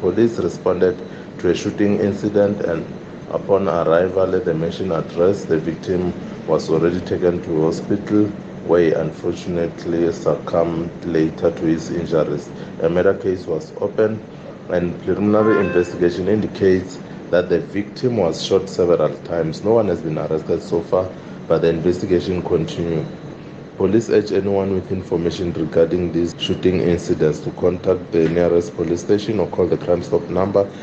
police responded to a shooting incident and upon arrival at the mentioned address, the victim was already taken to hospital where he unfortunately succumbed later to his injuries. A murder case was opened and preliminary investigation indicates that the victim was shot several times. No one has been arrested so far, but the investigation continues. Police urge anyone with information regarding these shooting incidents to contact the nearest police station or call the Crime Stop number